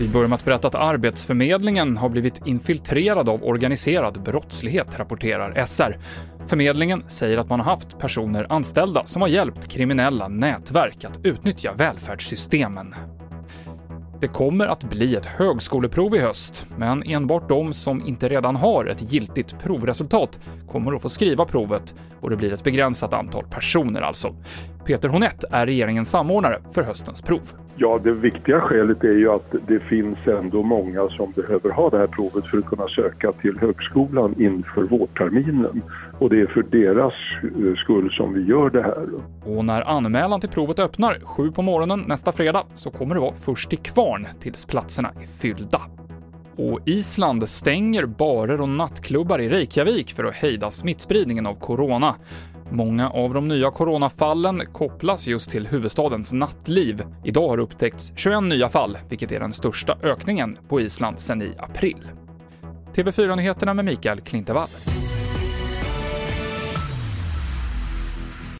Vi börjar med att berätta att Arbetsförmedlingen har blivit infiltrerad av organiserad brottslighet, rapporterar SR. Förmedlingen säger att man har haft personer anställda som har hjälpt kriminella nätverk att utnyttja välfärdssystemen. Det kommer att bli ett högskoleprov i höst, men enbart de som inte redan har ett giltigt provresultat kommer att få skriva provet och det blir ett begränsat antal personer alltså. Peter Honett är regeringens samordnare för höstens prov. Ja, det viktiga skälet är ju att det finns ändå många som behöver ha det här provet för att kunna söka till högskolan inför vårterminen. Och det är för deras eh, skull som vi gör det här. Och när anmälan till provet öppnar sju på morgonen nästa fredag så kommer det vara först till kvarn tills platserna är fyllda. Och Island stänger barer och nattklubbar i Reykjavik för att hejda smittspridningen av corona. Många av de nya coronafallen kopplas just till huvudstadens nattliv. Idag har upptäckts 21 nya fall, vilket är den största ökningen på Island sedan i april. TV4-nyheterna med Mikael Klintevall.